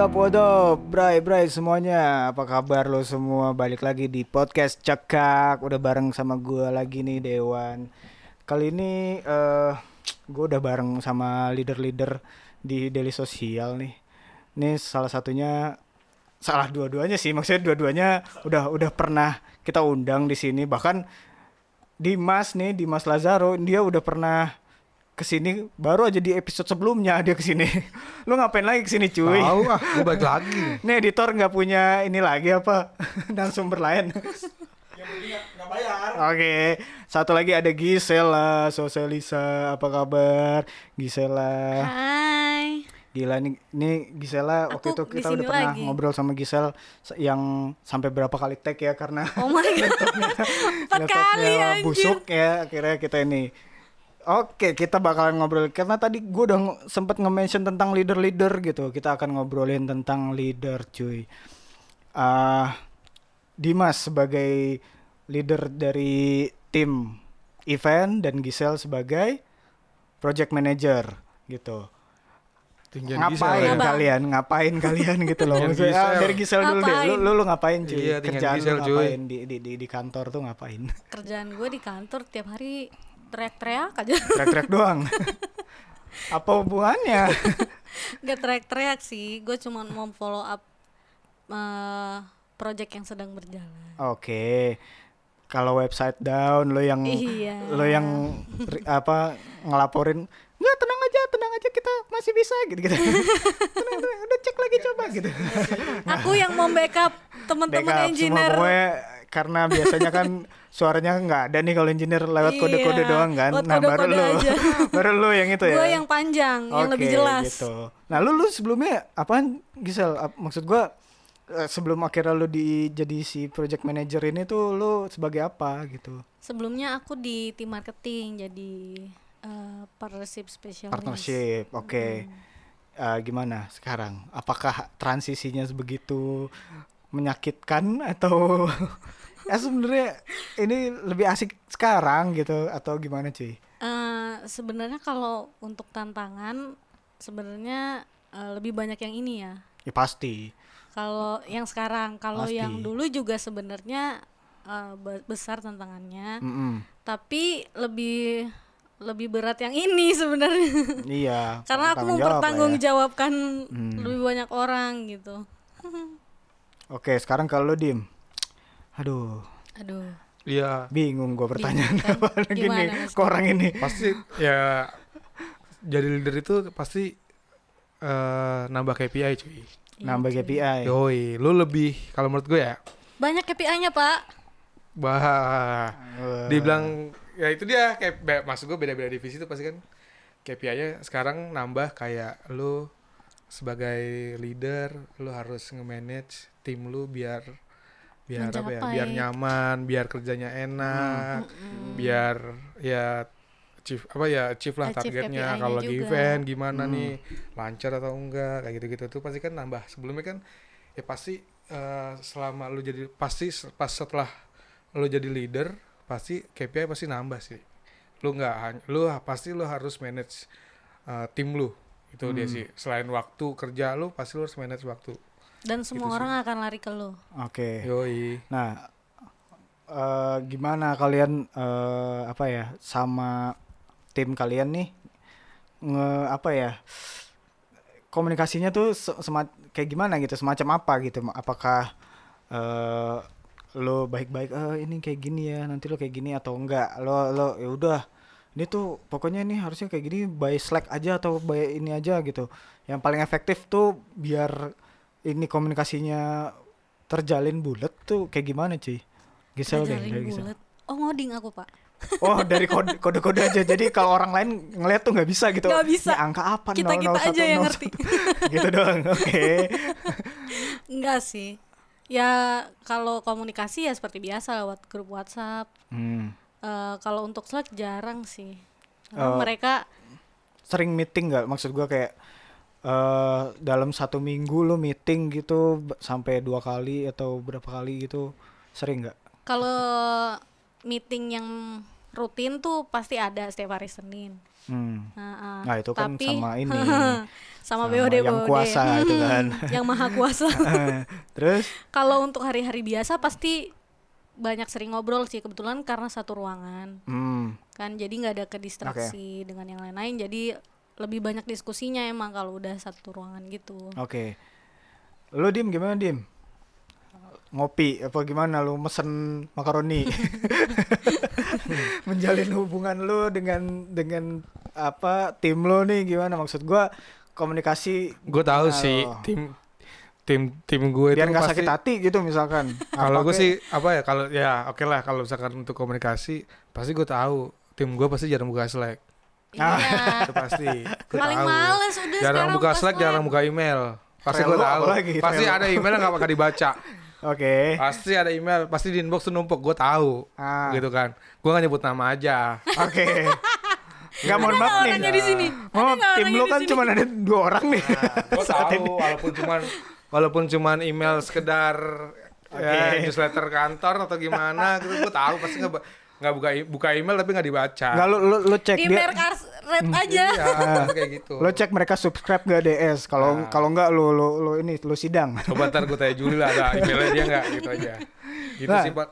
up, what up, bray, bray semuanya. Apa kabar lo semua? Balik lagi di podcast Cekak. Udah bareng sama gua lagi nih Dewan. Kali ini eh gua udah bareng sama leader-leader di Daily Sosial nih. Ini salah satunya salah dua-duanya sih. Maksudnya dua-duanya udah udah pernah kita undang di sini. Bahkan Dimas nih, Dimas Lazaro, dia udah pernah ke sini baru aja di episode sebelumnya dia ke sini. Lu ngapain lagi ke sini cuy? Tahu ah, gue balik lagi. Nih editor nggak punya ini lagi apa dan sumber lain. Oke, satu lagi ada Gisela, Sosialisa, apa kabar? Gisela. Hai. Gila nih, nih Gisela waktu itu Aku kita udah pernah lagi. ngobrol sama Gisel se- yang sampai berapa kali tag ya karena Oh my god. Empat kali laptopnya anjir. busuk ya akhirnya kita ini Oke, kita bakalan ngobrol karena tadi gue udah sempet nge-mention tentang leader-leader gitu. Kita akan ngobrolin tentang leader, cuy. Ah, Dimas sebagai leader dari tim event dan Gisel sebagai project manager gitu. Tinggian ngapain Gisel ya. Kalian? Ngapain kalian gitu loh? Maksudnya, ah, Gisel. dari Gisel dulu deh. Lu, Ngapain? lu, lu ngapain cuy? Iya, Kerjaan Gisel, lu cuy. ngapain di, di, di, di kantor tuh ngapain? Kerjaan gue di kantor tiap hari teriak-teriak aja. Teriak-teriak doang. Apa hubungannya? Gak teriak-teriak sih. Gue cuma mau follow up eh, project yang sedang berjalan. Oke. Kalau website down lo yang Iya. lo yang apa ngelaporin nggak tenang aja tenang aja kita masih bisa gitu gitu tenang, tenang, udah cek lagi coba gitu Aku yang mau backup teman-teman semua engineer. pokoknya karena biasanya kan suaranya nggak ada nih kalau engineer lewat kode-kode Iya, doang kan nah baru kode-kode lo aja. baru lo yang itu ya Gue yang panjang, yang lebih Oke, jelas. gitu. Nah, lu lu sebelumnya apaan Gisel? Ap- maksud gua eh, sebelum akhirnya lu di jadi si project manager ini tuh lu sebagai apa gitu? Sebelumnya aku di tim marketing jadi eh, partnership specialist. Partnership. Oke. Eh, gimana sekarang? Apakah transisinya sebegitu menyakitkan atau ya sebenarnya ini lebih asik sekarang gitu atau gimana cuy? Eh, sebenarnya kalau untuk tantangan sebenarnya eh, lebih banyak yang ini ya. Ya pasti. Kalau yang sekarang, kalau yang dulu juga sebenarnya be- besar tantangannya, Mm-mm. tapi lebih lebih berat yang ini sebenarnya. Iya. Karena aku ya. mempertanggungjawabkan Hmm. lebih banyak orang gitu. Oke, sekarang kalau lu diem. Aduh, Aduh. Iya, bingung gue pertanyaan Bingung kan? Mas? ke orang ini. pasti ya jadi leader itu pasti eh, nambah KPI cuy. Nambah KPI. Yoi, lu lebih kalau menurut gue ya, Banyak KPI-nya, Pak. bah Eh, dibilang ya itu dia kayak maksud gue beda-beda divisi itu pasti kan KPI-nya sekarang nambah kayak lu sebagai leader lu harus nge-manage tim lu biar biar apa ya biar nyaman biar kerjanya enak biar ya chief apa ya chief lah Achieve targetnya. KPI-nya kalau lagi juga. event gimana Hmm. nih lancar atau enggak kayak gitu-gitu tuh pasti kan nambah. Sebelumnya kan ya pasti eh, selama lu jadi pasti pas setelah lu jadi leader pasti KPI pasti nambah sih. Lu nggak lu pasti lu harus manage eh, tim lu itu dia Hmm. sih selain waktu kerja lu pasti lu harus manage waktu Dan semua Gitu sih. orang akan lari ke lu. Oke. yoi Nah, eh, gimana kalian eh, apa ya sama tim kalian nih nge apa ya komunikasinya tuh se- sema- kayak gimana gitu semacam apa gitu apakah eh lo baik-baik eh ini kayak gini ya nanti lo kayak gini atau enggak lo lo ya udah ini tuh pokoknya ini harusnya kayak gini by slack aja atau by ini aja gitu yang paling efektif tuh biar ini komunikasinya terjalin bulat tuh kayak gimana cuy Gisel deh dari Gisel. Oh, ngoding aku, Pak. Oh dari kode kode kode aja jadi kalau orang lain ngeliat tuh nggak bisa gitu. Nggak bisa. Ini angka apa? Kita-kita 001, aja yang ngerti. gitu doang. Oke. Enggak sih. Ya kalau komunikasi ya seperti biasa lewat grup WhatsApp. Hmm. Eh, kalau untuk Slack jarang sih. Karena Oh. mereka Sering meeting nggak? Maksud gua kayak eh dalam satu minggu lu meeting gitu sampai dua kali atau berapa kali gitu sering nggak? kalau meeting yang rutin tuh pasti ada setiap hari Senin. Hmm. Nah, ah. Nah, itu kan Tapi- sama ini. sama Sama BOD yang BOD. kuasa itu kan. yang maha kuasa. Terus Kalau untuk hari-hari biasa pasti banyak sering ngobrol sih kebetulan karena satu ruangan hmm, kan jadi nggak ada kedistraksi dengan yang lain-lain jadi lebih banyak diskusinya emang kalau udah satu ruangan gitu. oke. Lu Dim gimana Dim? Ngopi apa gimana lu mesen makaroni? Menjalin hubungan lu dengan dengan apa tim lu nih gimana maksud gua komunikasi gue tahu sih tim tim tim gue biar nggak sakit hati gitu misalkan. kalau gue sih apa ya kalau ya oke lah kalau misalkan untuk komunikasi pasti gue tahu tim gue pasti jarang buka slack Ah. Iya. itu pasti gue Paling tahu males udah jarang sekarang buka slack live. jarang buka email pasti gue tahu apalagi, pasti ada email yang nggak bakal dibaca Oke. pasti ada email pasti di inbox tuh numpuk gue tahu Ah. gitu kan gue nggak nyebut nama aja Oke. Enggak mohon maaf nih. di sini? Oh, tim di kan cuma ada dua orang nih. gue tahu walaupun cuman walaupun cuman email sekedar ya, Oke. newsletter kantor atau gimana gitu gue tahu pasti nggak nggak buka buka email tapi nggak dibaca Enggak lu lu, lu cek Di dia. Red aja. iya kayak gitu Lu cek mereka subscribe gak DS. Kalau kalau enggak lu lu lu ini lu sidang. coba ntar gue tanya Juli lah ada emailnya dia nggak gitu aja gitu Nah. sih pak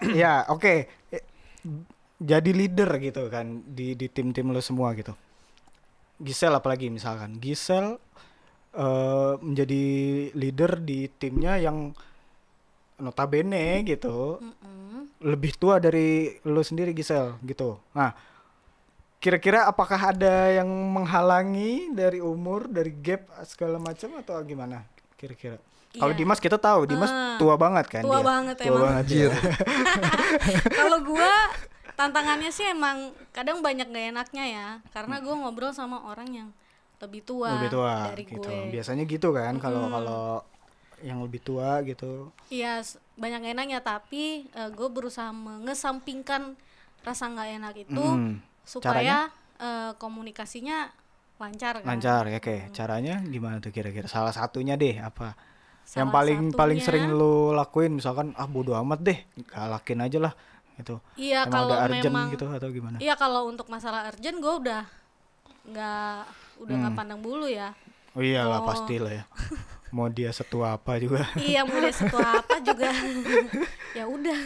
ya, oke. Eh, Jadi leader gitu kan di di tim-tim lu semua gitu. Gisel apalagi misalkan. Gisel eh, menjadi leader di timnya yang notabene gitu Mm-mm. lebih tua dari lu sendiri Gisel gitu. Nah, kira-kira apakah ada yang menghalangi dari umur, dari gap segala macam atau gimana? Kira-kira. Kalau Iya. Dimas kita tahu, Dimas Ah, tua banget kan tua dia. banget tua emang. banget dia. Kalau gua tantangannya sih emang kadang banyak gak enaknya ya karena gua ngobrol sama orang yang lebih tua, lebih tua dari gitu. gue. Biasanya gitu kan kalau kalau yang lebih tua gitu. Iya banyak enaknya tapi gue berusaha mengesampingkan rasa nggak enak itu Mm, supaya eh, komunikasinya lancar kan. lancar ya oke. Caranya gimana tuh kira-kira? Salah satunya deh apa? yang Salah paling paling satunya- sering lu lakuin misalkan ah bodo amat deh, galakin aja lah gitu. Iya Emang kalau urgent memang gitu atau gimana? Iya kalau untuk masalah urgent gue udah nggak udah nggak Hmm. pandang bulu ya. Oh iyalah Oh. pasti lah ya. Mau dia setua apa juga. iya mulai setua apa juga. ya udah,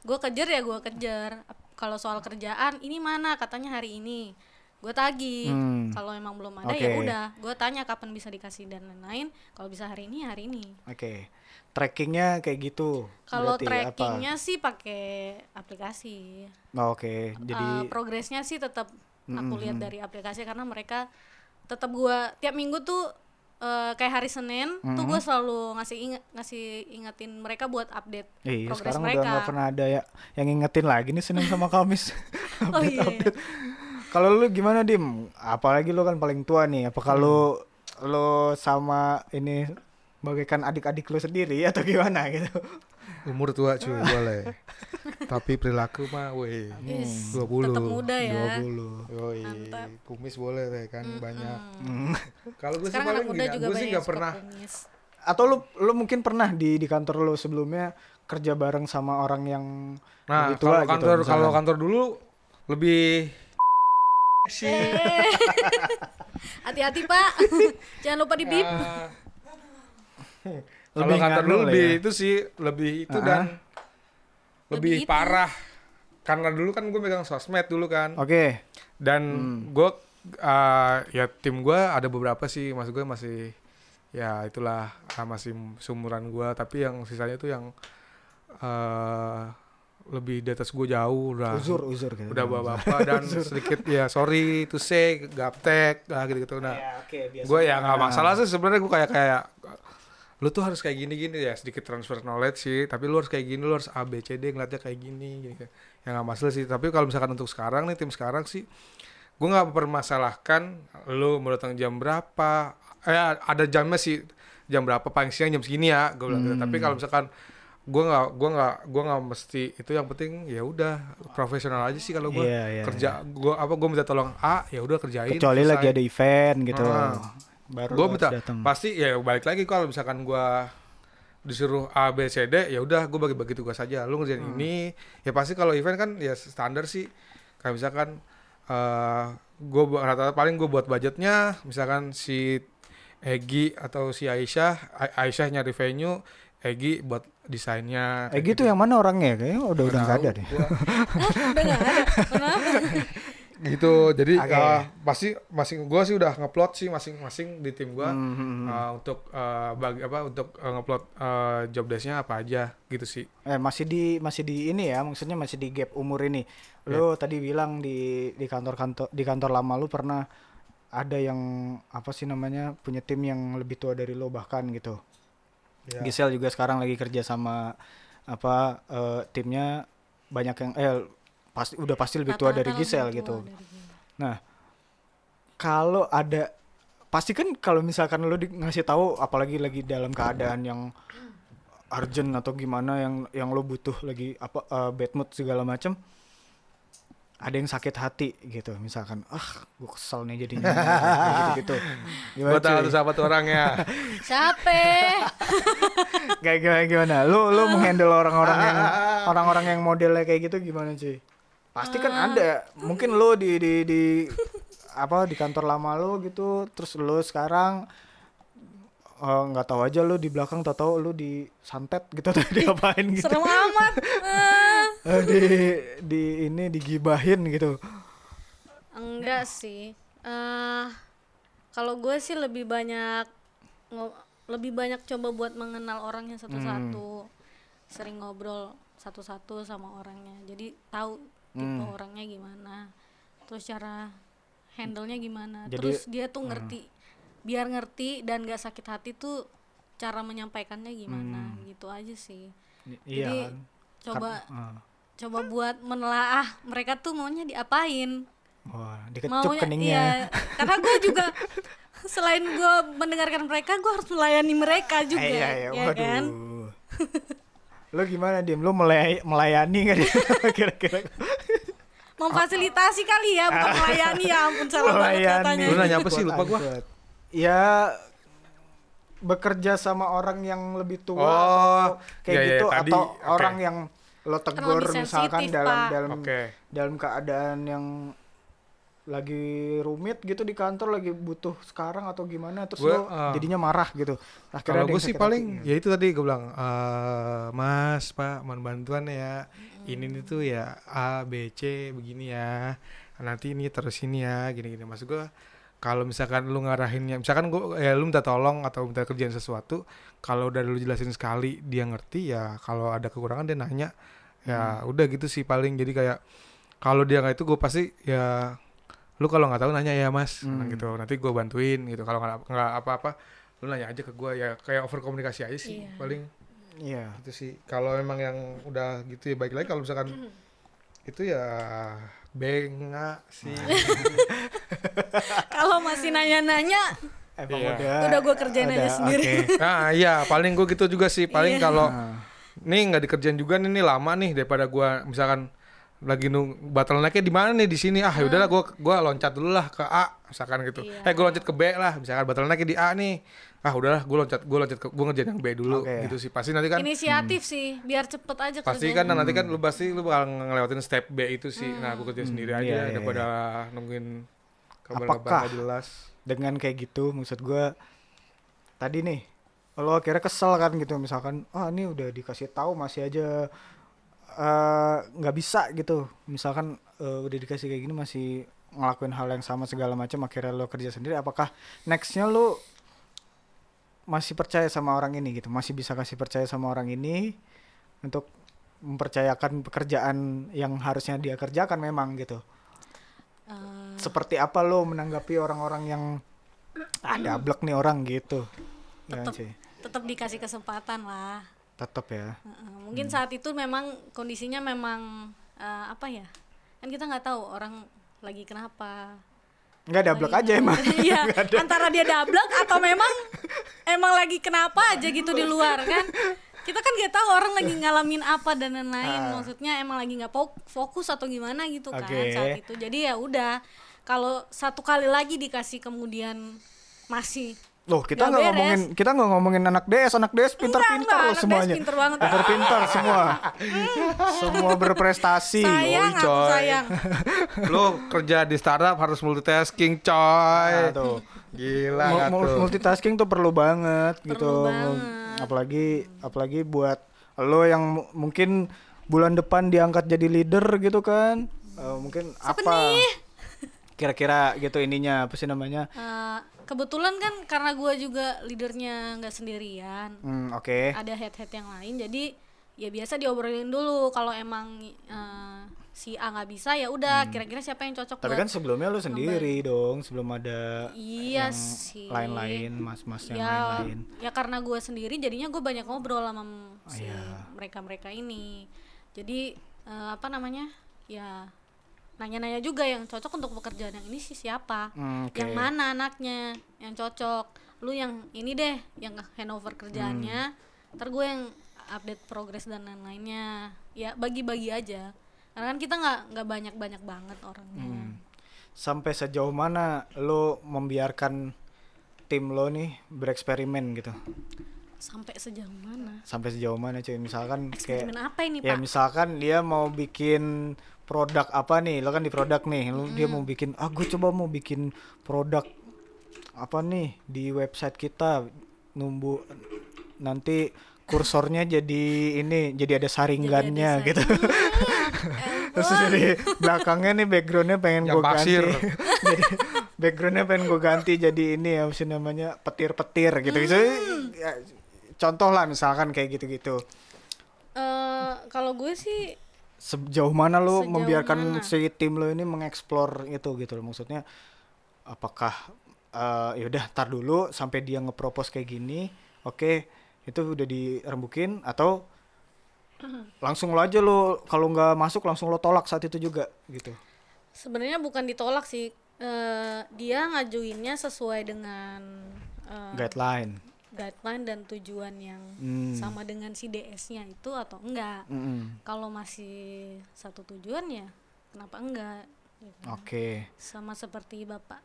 gue kejar ya gue kejar. Kalau soal kerjaan ini mana katanya hari ini, gue tagih. Hmm. Kalau emang belum ada ya Oke. udah, gue tanya kapan bisa dikasih dan lain-lain. Kalau bisa hari ini hari ini. Oke. Trackingnya kayak gitu. Kalau trackingnya sih pakai aplikasi. apa? Oh, Oke. Jadi Eh, progresnya sih tetap aku lihat dari aplikasi karena mereka tetap gua tiap minggu tuh eh, kayak hari Senin tuh gue selalu ngasih inget, ngasih ingetin mereka buat update eh, progres sekarang mereka. udah nggak pernah ada ya yang ngingetin lagi nih Senin sama Kamis. oh iya. Kalau lu gimana Dim? Apalagi lu kan paling tua nih. Apa kalau Hmm. lu sama ini bagaikan adik-adik lu sendiri atau gimana gitu? Umur tua cuy boleh tapi perilaku mah weh Yes, 20 tetap muda ya. 20. Yoi, Mantap. kumis boleh deh kan banyak. Hmm. Kalau gue sih paling gini, juga gue sih banyak nggak suka pernah. kumis. Atau lu lu mungkin pernah di di kantor lu sebelumnya kerja bareng sama orang yang Nah, lebih tua kalau gitu, kantor kalau misalkan. kantor dulu lebih sih. Eh. Hati-hati Pak, jangan lupa di bip. Ah, Lebih kalau kantor nganu dulu lah lebih ya. itu sih lebih itu Ah. dan Lebih lebih itu. parah. Karena dulu kan gue megang sosmed dulu kan. Oke. Dan Hmm. gue uh, ya tim gue ada beberapa sih, mas gue masih ya itulah ah, masih sumuran gue. Tapi yang sisanya tuh yang uh, lebih di atas gue jauh udah Uzur uzur gitu. udah bapak-bapak dan sedikit ya sorry to say gaptek nah gitu gitu nah Ya, oke, biasa. gue ya nggak masalah sih sebenarnya gue kayak kayak lu tuh harus kayak gini gini ya sedikit transfer knowledge sih tapi lu harus kayak gini lu harus A B C D ngeliatnya kayak gini gitu. ya nggak masalah sih tapi kalau misalkan untuk sekarang nih tim sekarang sih gue nggak permasalahkan lu mau datang jam berapa eh ada jamnya sih jam berapa paling siang jam segini ya gue bilang gitu. tapi kalau misalkan gue nggak gue nggak gue nggak mesti itu yang penting ya udah profesional aja sih kalau gue Iya, iya, kerja gue apa gue minta tolong A ya udah kerjain Kecuali selesai. lagi ada event gitu. Ah. Baru gue harus minta datang. pasti ya balik lagi kalau misalkan gue disuruh A B C D ya udah gue bagi-bagi tugas aja lu ngerjain Hmm. ini ya pasti kalau event kan ya standar sih kayak misalkan eh gue rata-rata paling gue buat budgetnya misalkan si Egi atau si Aisyah A- Aisyah nyari venue Egi buat desainnya Eh gitu yang mana orangnya? Kayaknya udah udah nggak ada deh. udah nggak ada kenapa gitu jadi Oke. eh, pasti masing gue sih udah ngeplot sih masing-masing di tim gue Hmm, eh, untuk eh, bagi apa untuk eh, ngeplot eh, job desknya apa aja gitu sih Eh masih di masih di ini ya, maksudnya masih di gap umur ini. Lu tadi bilang di di kantor-kantor di kantor lama lu pernah ada yang apa sih namanya punya tim yang lebih tua dari lo bahkan gitu. Ya. Gisel juga sekarang lagi kerja sama apa eh, timnya banyak yang eh pasti udah pasti lebih tua dari Gisel gitu. dari. Nah, kalau ada pasti kan kalau misalkan lu di, ngasih tahu apalagi lagi dalam keadaan yang urgent atau gimana yang yang lo butuh lagi apa eh, bad mood segala macam ada yang sakit hati gitu. Misalkan ah gue kesel nih jadinya gitu gitu gue tahu tuh siapa tuh orangnya siapa kayak gimana gimana? Lu lu menghandle orang-orang yang orang-orang yang modelnya kayak gitu gimana cuy pasti kan ada. Mungkin lu di di di apa di kantor lama lu gitu terus lu sekarang eh, nggak tahu aja lu di belakang tau tahu lu di santet gitu atau diapain gitu. Serem amat. Eh, di di ini digibahin gitu. Enggak sih. Eh kalau gue sih lebih banyak lebih banyak coba buat mengenal orangnya satu-satu. Sering ngobrol satu-satu sama orangnya. Jadi tahu tipe orangnya gimana terus cara handle-nya gimana. Jadi- terus dia tuh ngerti biar ngerti dan gak sakit hati tuh cara menyampaikannya gimana gitu aja sih. Iya Jadi, kan? coba Ah. coba buat menelaah mereka tuh maunya diapain. Wah dikecup maunya keningnya. iya karena gue juga selain gue mendengarkan mereka gue harus melayani mereka juga Eh, iya, iya. ya kan lu gimana diem lu melay- melayani nggak dia kira-kira memfasilitasi kali ya bukan melayani ya ampun salah banget Melayani. katanya Lu nanya apa sih? Lupa gua. unquote. ya bekerja sama orang yang lebih tua Oh, atau kayak iya, iya, gitu tadi, atau oke. orang yang lo tegur misalkan dalam Pak. dalam oke dalam keadaan yang lagi rumit gitu di kantor lagi butuh sekarang atau gimana terus Gua, lo eh, jadinya marah gitu. Akhirnya Kalau gue sih paling hati. ya itu tadi gue bilang eh Mas Pak mohon bantuan ya. Ini nih tuh ya A B C begini ya. Nanti ini terus ini ya gini gini maksud gue kalau misalkan lu ngarahinnya misalkan gue ya lu minta tolong atau minta kerjaan sesuatu kalau udah lu jelasin sekali dia ngerti ya kalau ada kekurangan dia nanya. Ya udah gitu sih paling. Jadi kayak kalau dia nggak itu gue pasti ya lu kalau nggak tahu nanya ya mas Nah, Hmm. gitu. Nanti gue bantuin gitu. Kalau nggak nggak apa-apa lu nanya aja ke gue ya kayak over komunikasi aja sih Iya. paling iya. itu sih. Kalau memang yang udah gitu ya baik lagi kalau misalkan itu ya benga sih. Kalau masih nanya-nanya emang Iya. udah. udah gue kerjain aja ada, sendiri. oke. nah iya paling gue gitu juga sih. Paling Iya. kalau Nah, nih nggak dikerjain juga nih, nih lama nih daripada gua misalkan lagi nung bottlenecknya di mana nih? Di sini. Ah yaudahlah gua gua loncat dulu lah ke A misalkan gitu. Iya. eh gua loncat ke B lah misalkan bottlenecknya di A nih. Ah udahlah gua loncat gua loncat ke gua ngerjain yang B dulu Oke. gitu sih. Pasti nanti kan inisiatif sih biar cepet aja pasti kerjanya. kan nanti kan lu pasti lu bakal ngelewatin step B itu sih. Nah gua kerja sendiri aja iya, iya, daripada nungguin Apakah- kabar-kabar jelas. dengan kayak gitu maksud gua tadi nih lo akhirnya kesel kan gitu misalkan ah ini udah dikasih tahu masih aja eh, nggak bisa gitu. Misalkan eh, udah dikasih kayak gini masih ngelakuin hal yang sama segala macam akhirnya lo kerja sendiri apakah nextnya lo masih percaya sama orang ini gitu? Masih bisa kasih percaya sama orang ini untuk mempercayakan pekerjaan yang harusnya dia kerjakan memang gitu? Eh, seperti apa lo menanggapi orang-orang yang ada blek nih orang gitu. Ya Tetep. sih. tetap dikasih kesempatan lah tetap ya mungkin saat itu memang kondisinya memang eh, apa ya kan kita nggak tahu orang lagi kenapa nggak ada blek aja emang Iya, antara dia dablek atau memang emang lagi kenapa aja gitu di luar kan? Kita kan nggak tahu orang lagi ngalamin apa dan lain-lain. Maksudnya emang lagi nggak fok- fokus atau gimana gitu kan Oke. saat itu. Jadi ya udah, kalau satu kali lagi dikasih kemudian masih Loh, kita Nggak ngomongin kita nggak ngomongin anak DS, anak DS pintar-pintar loh anak semuanya. pintar banget. Pintar-pintar semua. semua berprestasi. sayang aku coy. sayang Lu kerja di startup harus multitasking, coy. Nah, tuh. Gila mul- tuh? multitasking tuh perlu banget Perlu gitu. banget. Apalagi apalagi buat lo yang mu- mungkin bulan depan diangkat jadi leader gitu kan. Eh, mungkin Siapa apa? nih? Kira-kira gitu ininya apa sih namanya? Eh, kebetulan kan karena gue juga leadernya nggak sendirian Hmm, oke. ada head head yang lain jadi ya biasa diobrolin dulu kalau emang eh, si A nggak bisa ya udah kira-kira siapa yang cocok Hmm. Tapi kan sebelumnya lo sendiri dong, sebelum ada iya yang sih lain-lain, mas-mas yang ya lain-lain. ya karena gue sendiri jadinya gue banyak ngobrol sama si iya. mereka mereka ini jadi eh, apa namanya ya nanya-nanya juga yang cocok untuk pekerjaan yang ini sih siapa Hmm, oke. yang mana anaknya yang cocok lu yang ini deh yang handover kerjaannya Hmm. ntar gue yang update progres dan lain-lainnya ya bagi-bagi aja karena kan kita nggak nggak banyak-banyak banget orangnya Hmm. Sampai sejauh mana lo membiarkan tim lo nih bereksperimen gitu? sampai sejauh mana Sampai sejauh mana cuy? Misalkan kayak eksperimen apa ini ya pak misalkan dia mau bikin produk apa nih? Lo kan di produk nih, lo dia mau bikin ah gue coba mau bikin produk apa nih di website kita numbu nanti kursornya jadi ini jadi ada saringannya Jadi ada gitu. Terus jadi belakangnya nih backgroundnya pengen gue ganti. jadi backgroundnya pengen gue ganti jadi ini ya sih namanya petir-petir gitu. gitu. Hmm. Ya, contoh lah misalkan kayak gitu-gitu. Eh, kalau gue sih Sejauh mana lo Sejauh membiarkan mana? si tim lo ini mengeksplor itu gitu loh. Maksudnya apakah eh ya udah tar dulu sampai dia ngepropose kayak gini oke itu udah dirembukin atau langsung lo aja lo kalau nggak masuk langsung lo tolak saat itu juga gitu. Sebenarnya bukan ditolak sih. Eh, dia ngajuinnya sesuai dengan eh, guideline guideline dan tujuan yang Hmm. sama dengan si DS-nya itu atau enggak? Mm-mm. kalau masih satu tujuan ya kenapa enggak? Gitu. oke. Sama seperti bapak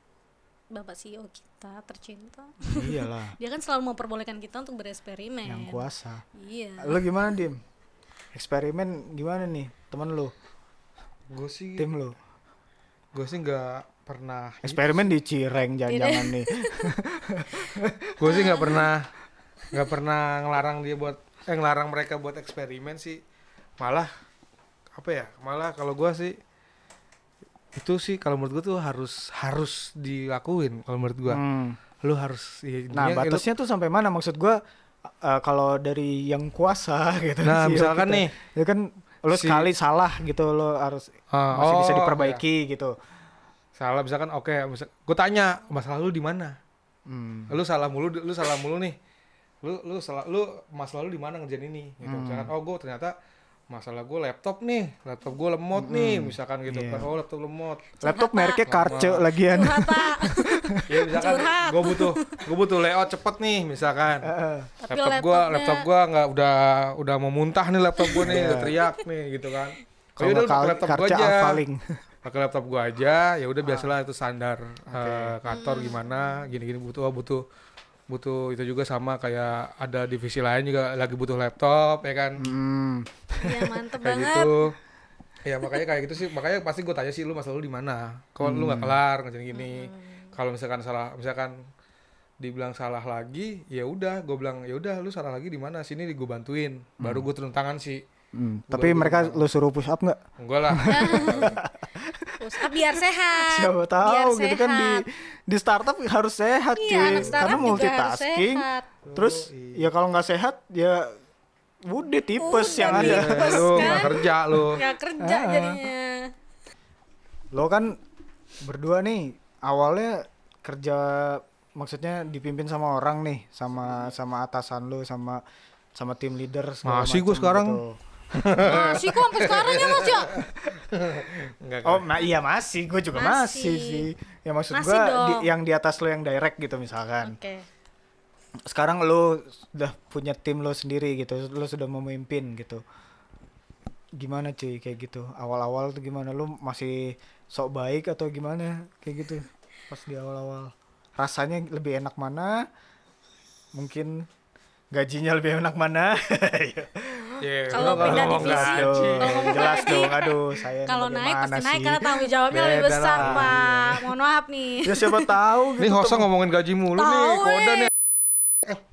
bapak CEO kita tercinta. Iyalah. Dia kan selalu memperbolehkan kita untuk bereksperimen. Yang kuasa. Iya. Lo gimana dim? Eksperimen gimana nih temen lo Gue sih, tim lo gue sih nggak pernah. eksperimen di Cireng jangan-jangan nih Gue sih nggak pernah, nggak pernah ngelarang dia buat, eh ngelarang mereka buat eksperimen sih. Malah apa ya? Malah kalau gue sih itu sih kalau menurut gue tuh harus harus dilakuin kalau menurut gue. Hmm. Lu harus. ya, Nah, lu- batasnya tuh sampai mana maksud gua eh, kalau dari yang kuasa gitu. Nah, CEO misalkan kita. nih, ya kan lo si- sekali salah gitu lo harus Ah, masih bisa oh, diperbaiki gitu. Salah misalkan oke misal, gue tanya masalah lu di mana Hmm. lu salah mulu lu salah mulu nih lu lu salah lu masalah lu di mana ngerjain ini gitu Hmm. misalkan oh gue ternyata masalah gue laptop nih laptop gue lemot nih misalkan gitu kan oh laptop lemot Laptop mereknya. Karce lagian. Ya misalkan gue butuh gue butuh layout cepet nih misalkan Heeh. Tapi laptop gue laptop gue nggak udah udah mau muntah nih laptop gue nih Iya. udah teriak nih gitu kan Kalau kal- laptop gue Karce aja Alphalink. pakai laptop gua aja ya udah biasalah itu standar Oke. eh, kantor gimana gini-gini butuh oh, butuh butuh itu juga sama kayak ada divisi lain juga lagi butuh laptop ya kan? Hmm. Iya mantep kayak banget. gitu. Ya makanya kayak gitu sih makanya pasti gue tanya sih lu masalah lu di mana? Kalau lu nggak kelar ngerjain gini. Kalau misalkan salah misalkan dibilang salah lagi ya udah gue bilang ya udah lu salah lagi di mana? Sini gue bantuin. Baru gue turun tangan sih Hmm. Gua Tapi mereka lo suruh push up nggak? enggak lah Push up biar sehat. Siapa biar tahu gitu kan di sehat. di startup harus sehat Iya, cuy. anak startup Karena juga harus multitasking. sehat. Terus Oh, iya. ya kalau nggak sehat ya udah tipes Udah yang ada. Tipes, lu nggak kan? kerja lu Ya kerja Ah. jadinya. Lo kan berdua nih awalnya kerja maksudnya dipimpin sama orang nih, sama sama atasan lo sama sama tim leader segala Masih gua macam sekarang. gitu. Masih kok sampai sekarang ya Mas ya? Enggak, Oh, ma iya masih, gue juga masih, Masih. sih. Ya maksud dong. di- yang di atas lo yang direct gitu misalkan. Oke. Sekarang lo sudah punya tim lo sendiri gitu, lo sudah memimpin gitu. Gimana cuy kayak gitu? Awal-awal tuh gimana? Lo masih sok baik atau gimana kayak gitu? Pas di awal-awal. rasanya lebih enak mana mungkin gajinya lebih enak mana Iya, Kalau lu pindah ngomong divisi, ngomong jelas dong aduh saya kalau naik pasti naik karena tanggung jawabnya lebih besar lah, pak. mohon maaf nih. Ya siapa tahu gitu Nih Hosa ngomongin gaji mulu nih, koda eh. nih.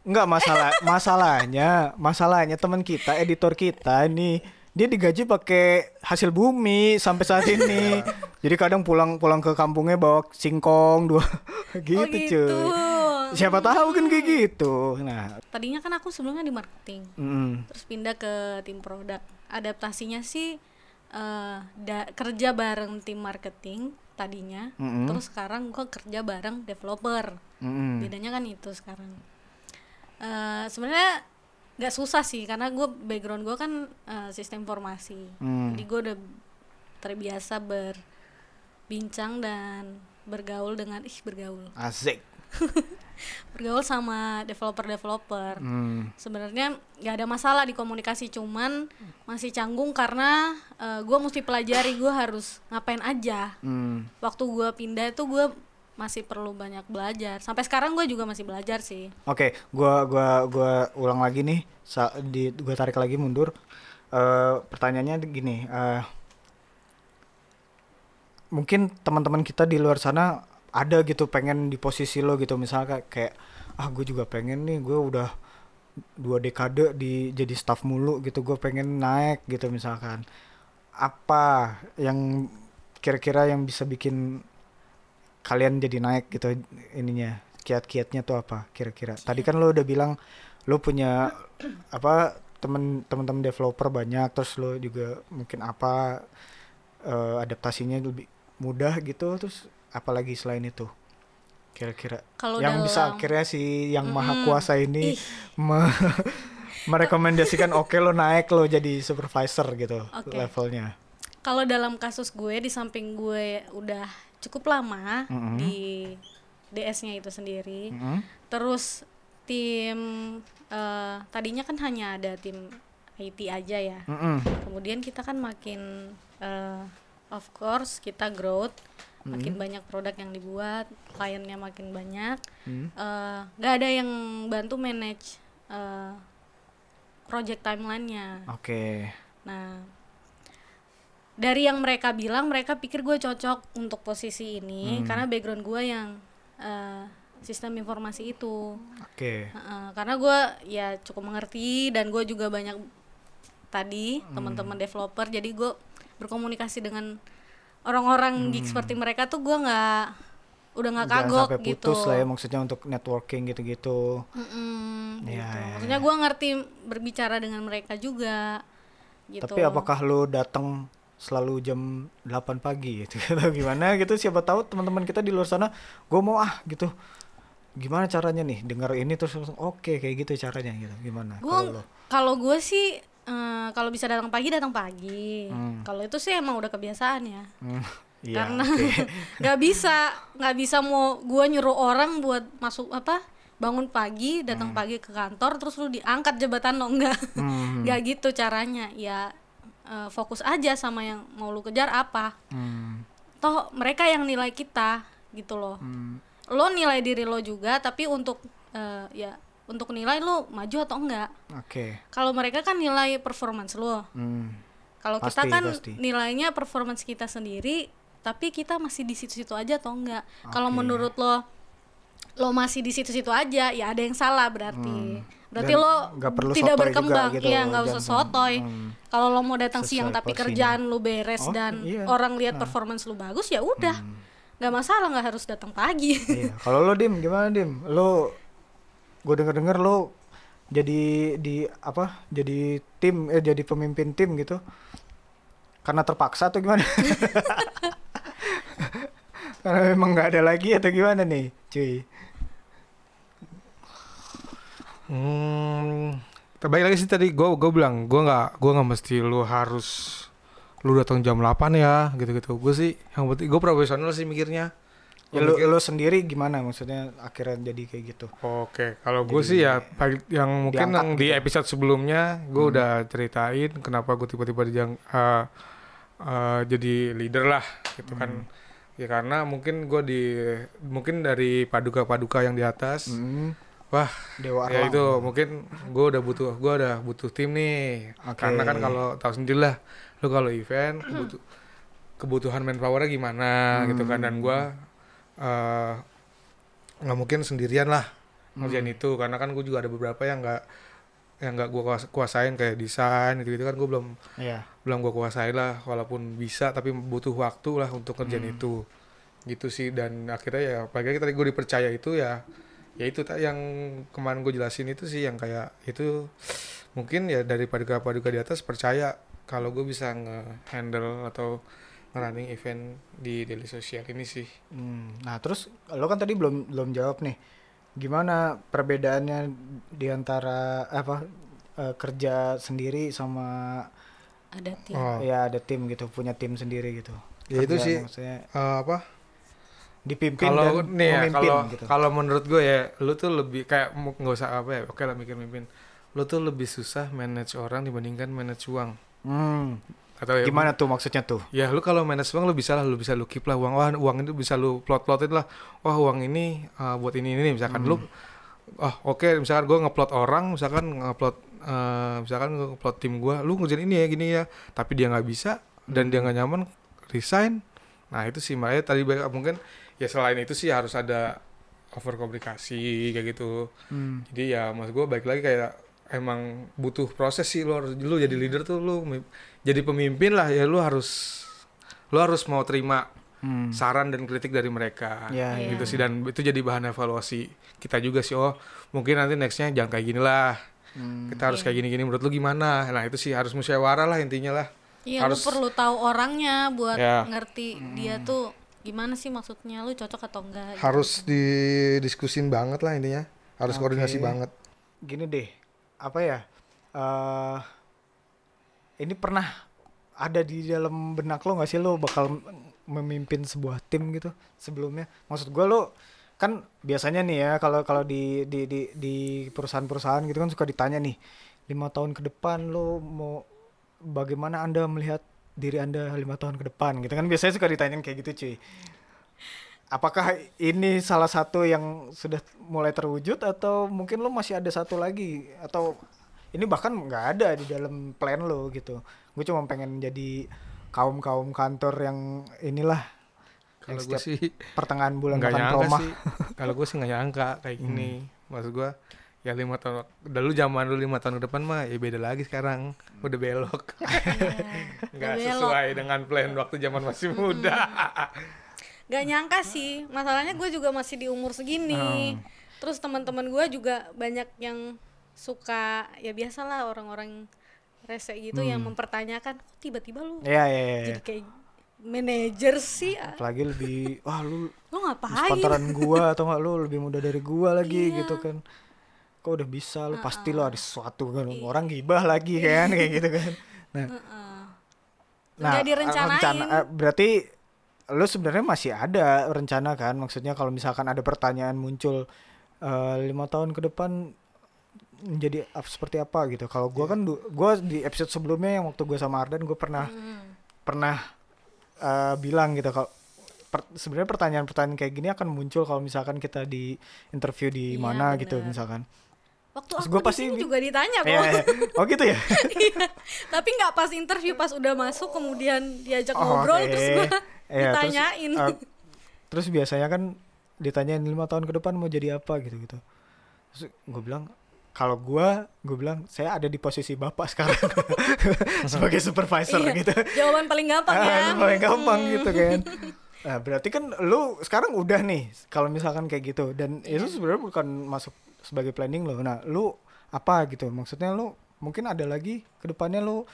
Enggak masalah masalahnya masalahnya teman kita editor kita ini dia digaji pakai hasil bumi sampai saat ini. Jadi kadang pulang pulang ke kampungnya bawa singkong dua gitu, oh gitu cuy siapa tahu kan kayak gitu. Nah. Tadinya kan aku sebelumnya di marketing mm, terus pindah ke tim produk. Adaptasinya sih eh, da- kerja bareng tim marketing tadinya Mm-mm. terus sekarang gua kerja bareng developer. Mm, bedanya kan itu sekarang. Eh, sebenarnya nggak susah sih karena gue background gue kan eh, sistem informasi. Hmm. jadi gue udah terbiasa berbincang dan bergaul dengan ih bergaul. Asik bergaul sama developer-developer Mm, sebenarnya nggak ada masalah di komunikasi cuman masih canggung karena gue mesti pelajari gue harus ngapain aja mm. waktu gue pindah itu gue masih perlu banyak belajar sampai sekarang gue juga masih belajar sih Oke, gua gua gua ulang lagi nih. Sa di gua tarik lagi mundur. Eh pertanyaannya gini, eh mungkin teman-teman kita di luar sana ada gitu pengen di posisi lo gitu. Misalnya kayak, ah gue juga pengen nih gue udah dua dekade di jadi staff mulu gitu gue pengen naik gitu misalkan. Apa yang kira-kira yang bisa bikin kalian jadi naik gitu ininya? Kiat-kiatnya tuh apa kira-kira? Tadi kan lo udah bilang lo punya apa temen teman-teman developer banyak terus lo juga mungkin apa eh, adaptasinya lebih mudah gitu terus apalagi selain itu kira-kira Kalau yang bisa dalam- akhirnya si yang maha kuasa ini Ih. me- merekomendasikan oke lo naik lo jadi supervisor gitu Oke. levelnya Kalau dalam kasus gue di samping gue udah cukup lama Mm-mm. di DS-nya itu sendiri. Mm-mm. Terus tim eh, tadinya kan hanya ada tim IT aja ya. Mm-mm. Kemudian kita kan makin eh, of course kita growth, makin banyak produk yang dibuat, kliennya makin banyak. Mm. Eh, nggak ada yang bantu manage eh, project timelinenya. oke Nah, dari yang mereka bilang, mereka pikir gue cocok untuk posisi ini karena background gue yang eh, sistem informasi itu. oke Heeh, karena gue ya cukup mengerti dan gue juga banyak tadi teman-teman developer, jadi gue berkomunikasi dengan orang-orang geek seperti mereka tuh gue nggak udah nggak kagok sampai gitu. putus lah ya maksudnya untuk networking gitu-gitu Mm-mm, Iya, gitu. iya, Maksudnya gue ngerti berbicara dengan mereka juga. Gitu. Tapi apakah lo datang selalu jam 8 pagi gitu atau gimana gitu siapa tahu teman-teman kita di luar sana gue mau ah gitu gimana caranya nih dengar ini terus langsung oke kayak gitu caranya gitu gimana kalau kalau gue sih eh, kalau bisa datang pagi datang pagi. Hmm. kalau itu sih emang udah kebiasaan ya. Hmm, iya karena nggak bisa nggak bisa mau gue nyuruh orang buat masuk apa bangun pagi datang pagi ke kantor terus lu diangkat jabatan lo enggak Hmm, nggak gitu caranya. Ya eh, fokus aja sama yang mau lu kejar apa. Hmm, toh mereka yang nilai kita gitu loh. Hmm. lo nilai diri lo juga tapi untuk eh, ya untuk nilai lo maju atau enggak. Oke. Kalau mereka kan nilai performance lo Hmm, kalau kita kan pasti. nilainya performance kita sendiri tapi kita masih di situ-situ aja atau enggak? Kalau Oke. menurut lo lo masih di situ-situ aja ya ada yang salah berarti. Berarti Hmm. Dan lo perlu tidak berkembang. gitu, iya nggak usah sotoy. Hmm. kalau lo mau datang Sesuai siang tapi porsinya. kerjaan lo beres Oh, dan iya. orang lihat performance lo bagus ya udah. Nggak masalah nggak harus datang pagi. Iya. Kalau lo dim gimana dim? Lo gue denger denger lo jadi di apa jadi tim eh jadi pemimpin tim gitu. Karena terpaksa atau gimana? Karena memang nggak ada lagi atau gimana nih cuy? Hmm, terbaik lagi sih tadi gue gue bilang gue nggak gue nggak mesti lu harus lu datang jam 8 ya gitu-gitu. Gue sih yang penting gue profesional sih mikirnya ya lo lo sendiri gimana? Maksudnya akhirnya jadi kayak gitu. Oke, kalau gue sih ya yang mungkin yang di gitu. episode sebelumnya gue udah ceritain kenapa gue tiba-tiba dijang, eh, eh, jadi leader lah gitu kan. ya karena mungkin gue di mungkin dari paduka-paduka yang di atas Hmm, wah Dewa ya itu mungkin gue udah butuh gue udah butuh tim nih. Oke. karena kan kalau tahu sendiri lah lu kalau event kebutu- kebutuhan manpowernya gimana gitu kan. Dan gue eh, nggak mungkin sendirian lah ngerjain itu. Karena kan gue juga ada beberapa yang nggak yang nggak gue kuasain kayak desain gitu gitu kan gue belum Iya. belum gue kuasain lah. Walaupun bisa tapi butuh waktu lah untuk ngerjain Hmm. itu. Gitu sih. Dan akhirnya ya pagi tadi gue dipercaya itu ya ya itu tak yang kemarin gue jelasin itu sih yang kayak itu mungkin ya dari paduka-paduka di atas percaya kalau gue bisa nge-handle atau nge-running event di daily social ini sih. Hmm, Nah terus lo kan tadi belum belum jawab nih. Gimana perbedaannya di antara apa eh, kerja sendiri sama ada tim. Oh. Ya ada tim gitu, punya tim sendiri gitu. Ya itu sih, maksudnya eh, apa? Dipimpin kalau dan nih ya memimpin kalau gitu. kalau menurut gue ya lu tuh lebih kayak nggak usah apa ya oke lah mikir mimpin lu tuh lebih susah manage orang dibandingkan manage uang. Hmm, atau ya gimana tuh maksudnya tuh? ya lu kalau manage uang lu bisa lah lu bisa lu keep lah uang. Wah uang itu bisa lu plot plotin lah. Wah uang ini uh, buat ini ini misalkan lu oh oke misalkan gue ngeplot orang misalkan ngeplot uh, misalkan ngeplot tim gue lu ngerjain ini ya gini ya. Tapi dia nggak bisa dan dia nggak nyaman resign. Nah itu sih makanya tadi banyak- mungkin ya selain itu sih harus ada over komunikasi kayak gitu. Hmm. jadi ya mas gue baik lagi kayak emang butuh proses sih lo lu jadi leader tuh lu jadi pemimpin lah ya lu harus lu harus mau terima Hmm. saran dan kritik dari mereka Ya, Iya. gitu sih dan itu jadi bahan evaluasi kita juga sih oh mungkin nanti nextnya jangan kayak gini lah Hmm. kita harus kayak gini-gini menurut lu gimana nah itu sih harus musyawarah lah intinya lah Iya, Harus- lu perlu tahu orangnya buat Ya. ngerti dia tuh gimana sih maksudnya, lu cocok atau enggak. gitu. harus didiskusin banget lah intinya harus Oke. koordinasi banget Gini deh, apa ya? eh ini pernah ada di dalam benak lo nggak sih lo bakal memimpin sebuah tim gitu sebelumnya? Maksud gue lo kan biasanya nih ya kalau kalau di di di di perusahaan-perusahaan gitu kan suka ditanya nih lima tahun ke depan lo mau bagaimana anda melihat diri anda lima tahun ke depan gitu kan? Biasanya suka ditanyain kayak gitu cuy. Apakah ini salah satu yang sudah mulai terwujud atau mungkin lo masih ada satu lagi? Atau ini bahkan nggak ada di dalam plan lo gitu. Gue cuma pengen jadi kaum kaum kantor yang inilah kalau gue sih pertengahan bulan nggak makan nyangka sih. Kalau gue sih nggak nyangka kayak gini. Maksud gue ya lima tahun dulu zaman dulu lima tahun ke depan mah ya beda lagi sekarang. Udah belok. Nggak Udah belok. sesuai dengan plan waktu zaman masih muda. Gak nyangka sih, masalahnya gue juga masih di umur segini. Terus teman-teman gue juga banyak yang suka ya biasalah orang-orang rese gitu yang mempertanyakan kok tiba-tiba lu ya ya, ya. jadi kayak manajer sih ah, apalagi lebih wah lu lu ngapain? sponsoran gua atau enggak lu lebih muda dari gua lagi Iya. gitu kan. Kok udah bisa lu pasti lo ada sesuatu kan orang gibah lagi kan kayak gitu kan. Nah. Nggak direncanain. rencana eh, berarti lu sebenarnya masih ada rencana kan? Maksudnya kalau misalkan ada pertanyaan muncul eh, lima tahun ke depan menjadi seperti apa gitu kalau gua kan du- gua di episode sebelumnya yang waktu gua sama Ardan gua pernah pernah eh, bilang gitu kalau per- sebenarnya pertanyaan-pertanyaan kayak gini akan muncul kalau misalkan kita di interview di Iya, mana gitu bener. misalkan waktu Terus aku gua di pasti bi- juga ditanya kok Iya, iya. oh gitu ya Iya. tapi nggak pas interview pas udah masuk kemudian diajak Oh, ngobrol oke. terus gue Iya, terus, ditanyain eh, terus biasanya kan ditanyain lima tahun ke depan mau jadi apa gitu gitu terus gue bilang kalau gua gue bilang saya ada di posisi bapak sekarang. Sebagai supervisor Iya, gitu. jawaban paling gampang ya. Ah, paling gampang gitu kan. Nah berarti kan lu sekarang udah nih kalau misalkan kayak gitu. Dan Iya. itu sebenarnya bukan masuk sebagai planning lo. Nah lu apa gitu? Maksudnya lu mungkin ada lagi ke depannya lu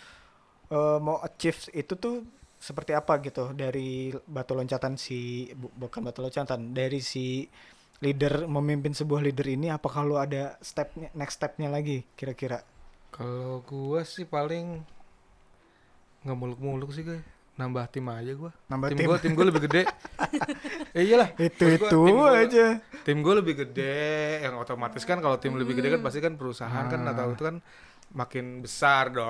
eh, mau achieve itu tuh seperti apa gitu? Dari batu loncatan si bu- bukan batu loncatan dari si leader memimpin sebuah leader ini apakah lu ada stepnya next stepnya lagi kira-kira? Kalau gue sih paling nggak muluk-muluk sih gue nambah tim aja gue Nambah tim tim. gue tim gue lebih gede. Eh, iyalah. Itu gua, itu tim gua- aja. tim gue lebih gede. Yang otomatis kan kalau tim lebih gede kan pasti kan perusahaan kan Ah. atau itu kan makin besar dong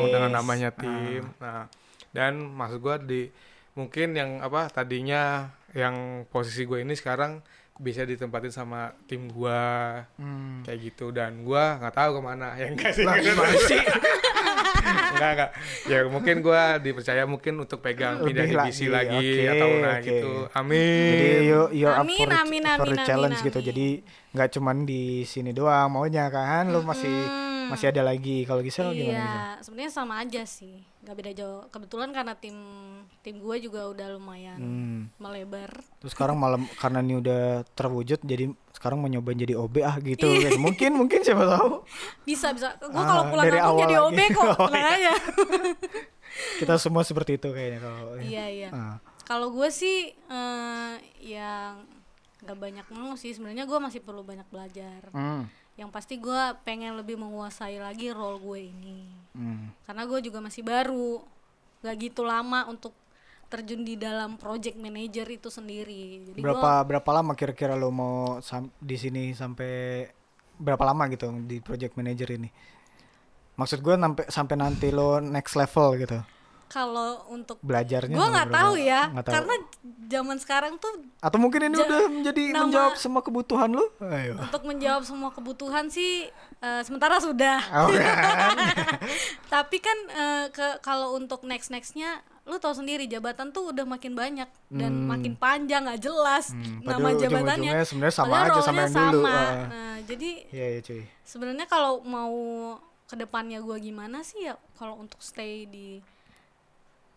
Oke. dengan namanya tim. Nah dan maksud gue di mungkin yang apa tadinya yang posisi gue ini sekarang bisa ditempatin sama tim gua Hmm. kayak gitu dan gua nggak tahu ke mana ya enggak sih gimana sih? enggak enggak ya mungkin gua dipercaya mungkin untuk pegang pindah divisi lagi, lagi, oke, atau nah oke. gitu amin Jadi you, you're up Amin, for, a- amin, for amin, challenge amin, gitu. amin. Jadi nggak cuman di sini doang maunya kan, lu masih Mm-mm. Masih ada lagi. Kalau Gisel gimana? Gisel? Iya, sebenarnya sama aja sih, nggak beda jauh. Kebetulan karena tim tim gue juga udah lumayan Hmm. melebar. Terus sekarang malam karena ini udah terwujud, jadi sekarang mau nyobain jadi OB ah gitu. Iya. mungkin mungkin siapa tahu. Bisa bisa. Gue Ah, kalau pulang dari kampung awal jadi lagi. OB kok, Oh, tenang aja. Kita semua seperti itu kayaknya kalau. iya iya. Ah. Kalau gue sih eh, yang nggak banyak mau sih. Sebenarnya gue masih perlu banyak belajar. Hmm. Yang pasti gue pengen lebih menguasai lagi role gue ini. Hmm. Karena gue juga masih baru, nggak gitu lama untuk terjun di dalam project manager itu sendiri. Jadi gua- Berapa berapa lama kira-kira lo mau sam- di sini sampai berapa lama gitu di project manager ini? Maksud gue sampai sampai nanti lo next level gitu. Kalau untuk Belajarnya gue nggak tahu ya nggak tahu. karena zaman sekarang tuh atau mungkin ini udah menjadi nama- menjawab semua kebutuhan lo? Ayo. untuk menjawab semua kebutuhan sih eh, sementara sudah Oh, kan? tapi kan eh, ke kalau untuk next nextnya lu tahu sendiri jabatan tuh udah makin banyak dan makin panjang nggak jelas Hmm, nama padahal jabatannya sebenarnya sama Padahal aja sama yang dulu. sama. Ah. nah jadi Iya iya cuy. sebenarnya kalau mau ke depannya gua gimana sih ya kalau untuk stay di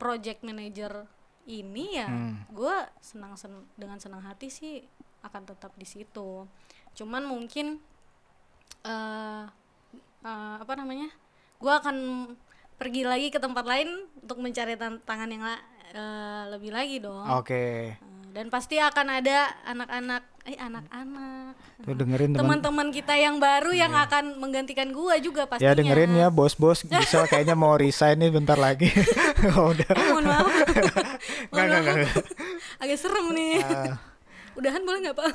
project manager ini ya Hmm. gua senang sen- dengan senang hati sih akan tetap di situ cuman mungkin eh eh, apa namanya gua akan pergi lagi ke tempat lain untuk mencari tantangan yang la- eh, lebih lagi dong Oke. Eh, dan pasti akan ada anak-anak eh anak-anak Tuh dengerin teman. teman-teman kita yang baru yang akan menggantikan gua juga pastinya. Ya dengerin ya bos-bos bisa kayaknya mau resign nih bentar lagi. Oh, udah. Eh, mohon maaf. Enggak enggak enggak. Agak serem nih. Ah. Udahan boleh nggak pak?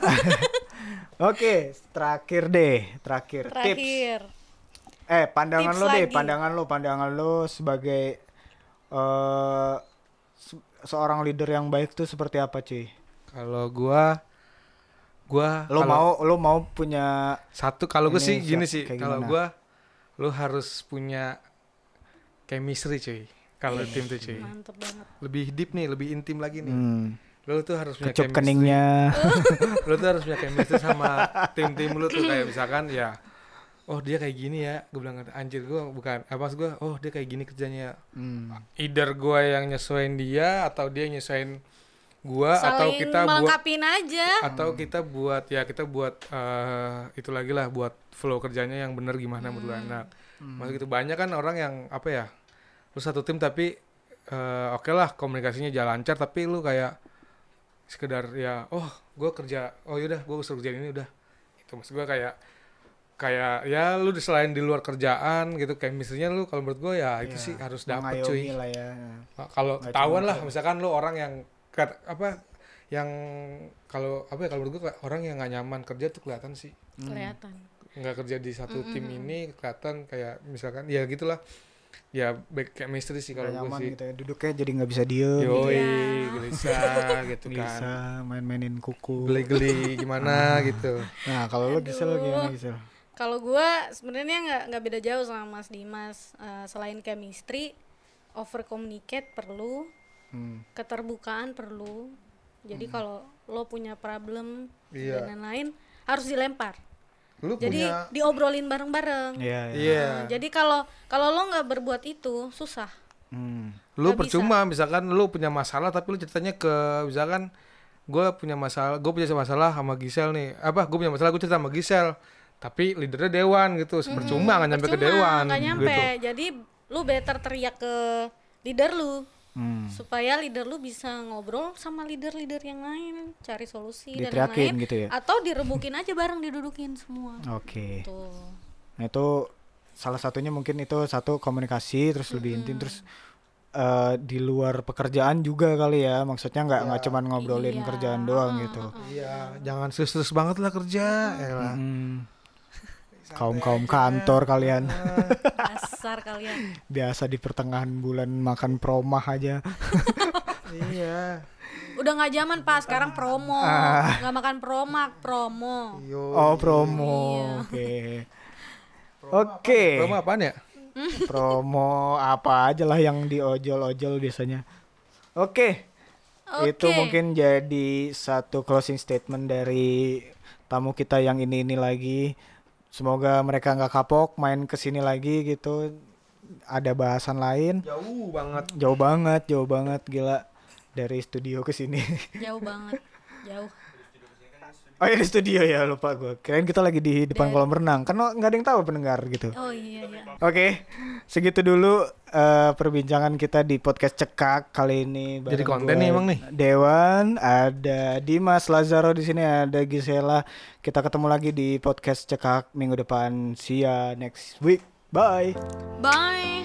Oke, terakhir deh, terakhir. Tips. Terakhir. Eh, pandangan Tips lo deh, lagi. pandangan lo, pandangan lo sebagai eh se- seorang leader yang baik tuh seperti apa, cuy? kalau gua gua Lo mau lo mau punya satu kalau gue sih gini sih kalau gua lu harus punya chemistry cuy. Kalau tim tuh cuy. Mantep banget. lebih deep nih lebih intim lagi nih. Hmm, lu tuh harus punya kecup chemistry. keningnya. lu tuh harus punya chemistry sama tim-tim lu tuh. Kayak misalkan ya oh dia kayak gini ya. Gue bilang anjir gue bukan. Apa maksud gue oh dia kayak gini kerjanya. Hmm. either gue yang nyesuaiin dia atau dia yang nyesuaiin gue atau Saling kita buat aja. atau kita buat ya kita buat eh, itu lagi lah buat flow kerjanya yang bener gimana menurut Hmm. anak maksud gitu banyak kan orang yang apa ya lu satu tim tapi eh, oke lah komunikasinya jalan lancar tapi lu kayak sekedar ya oh gue kerja oh yaudah gue suruh kerjain ini udah itu maksud gue kayak kayak ya lu di selain di luar kerjaan gitu kayak misalnya lu kalau menurut gue ya itu Iya, sih harus dapet cuy lah ya. Kalau ketahuan lah misalkan lu orang yang kat- apa yang kalau apa ya kalau menurut gue orang yang nggak nyaman kerja tuh kelihatan sih Kelihatan. nggak kerja di satu tim ini kelihatan kayak misalkan ya gitulah ya baik kayak misteri sih kalau gue nyaman sih gitu ya. Duduknya jadi nggak bisa diem. gitu. yoi Iya. gelisah gitu kan Bisa main-mainin kuku. geli-geli gimana gitu Nah, kalau lo Gisel gimana Gisel? Kalau gua sebenarnya nggak nggak beda jauh sama Mas Dimas. Eh, selain chemistry, over communicate perlu, Hmm. keterbukaan perlu. Jadi kalau lo punya problem Iya. dan lain-lain harus dilempar. lu Jadi punya diobrolin bareng-bareng. Iya, iya. iya Nah, jadi kalau kalau lo nggak berbuat itu susah. Hmm. lu percuma misalkan lu punya masalah tapi lu ceritanya ke misalkan gue punya masalah gue punya masalah sama Gisel nih apa gue punya masalah gue cerita sama Gisel tapi leadernya Dewan gitu percuma nggak nyampe ke Percuma, Dewan nggak nyampe. gitu Jadi lu better teriak ke leader lu Hmm. supaya leader lu bisa ngobrol sama leader-leader yang lain, cari solusi dan Diteriakin lain-lain. gitu ya? Atau direbukin aja bareng didudukin semua. Oke. Tuh. Nah, itu salah satunya mungkin itu satu komunikasi terus lebih intim terus eh, di luar pekerjaan juga kali ya. Maksudnya nggak nggak cuman ngobrolin Iya. kerjaan doang gitu. iya jangan serius banget lah kerja elah. Hmm. Kaum-kaum kantor kalian Dasar kalian. biasa di pertengahan bulan makan promah aja. Iya. Udah nggak zaman pak, sekarang promo. Ah. Nggak makan promak, promo. Oh promo, Iya. oke. Oke, Promo apaan ya? promo apa aja lah yang di ojol-ojol biasanya. Oke, Oke. itu mungkin jadi satu closing statement dari tamu kita yang ini ini lagi. Semoga mereka nggak kapok main ke sini lagi gitu. Ada bahasan lain. Jauh banget. Jauh banget, jauh banget gila dari studio ke sini. Jauh banget, jauh. Oh ya di studio ya lupa gue. Kirain kita lagi di depan kolam renang. Karena nggak ada yang tahu pendengar gitu. Oh iya iya. Oke, segitu dulu eh, perbincangan kita di podcast cekak kali ini. Jadi konten nih emang nih. Dewan, ada Dimas Lazaro di sini, ada Gisela. Kita ketemu lagi di podcast cekak minggu depan. See ya next week. Bye. Bye.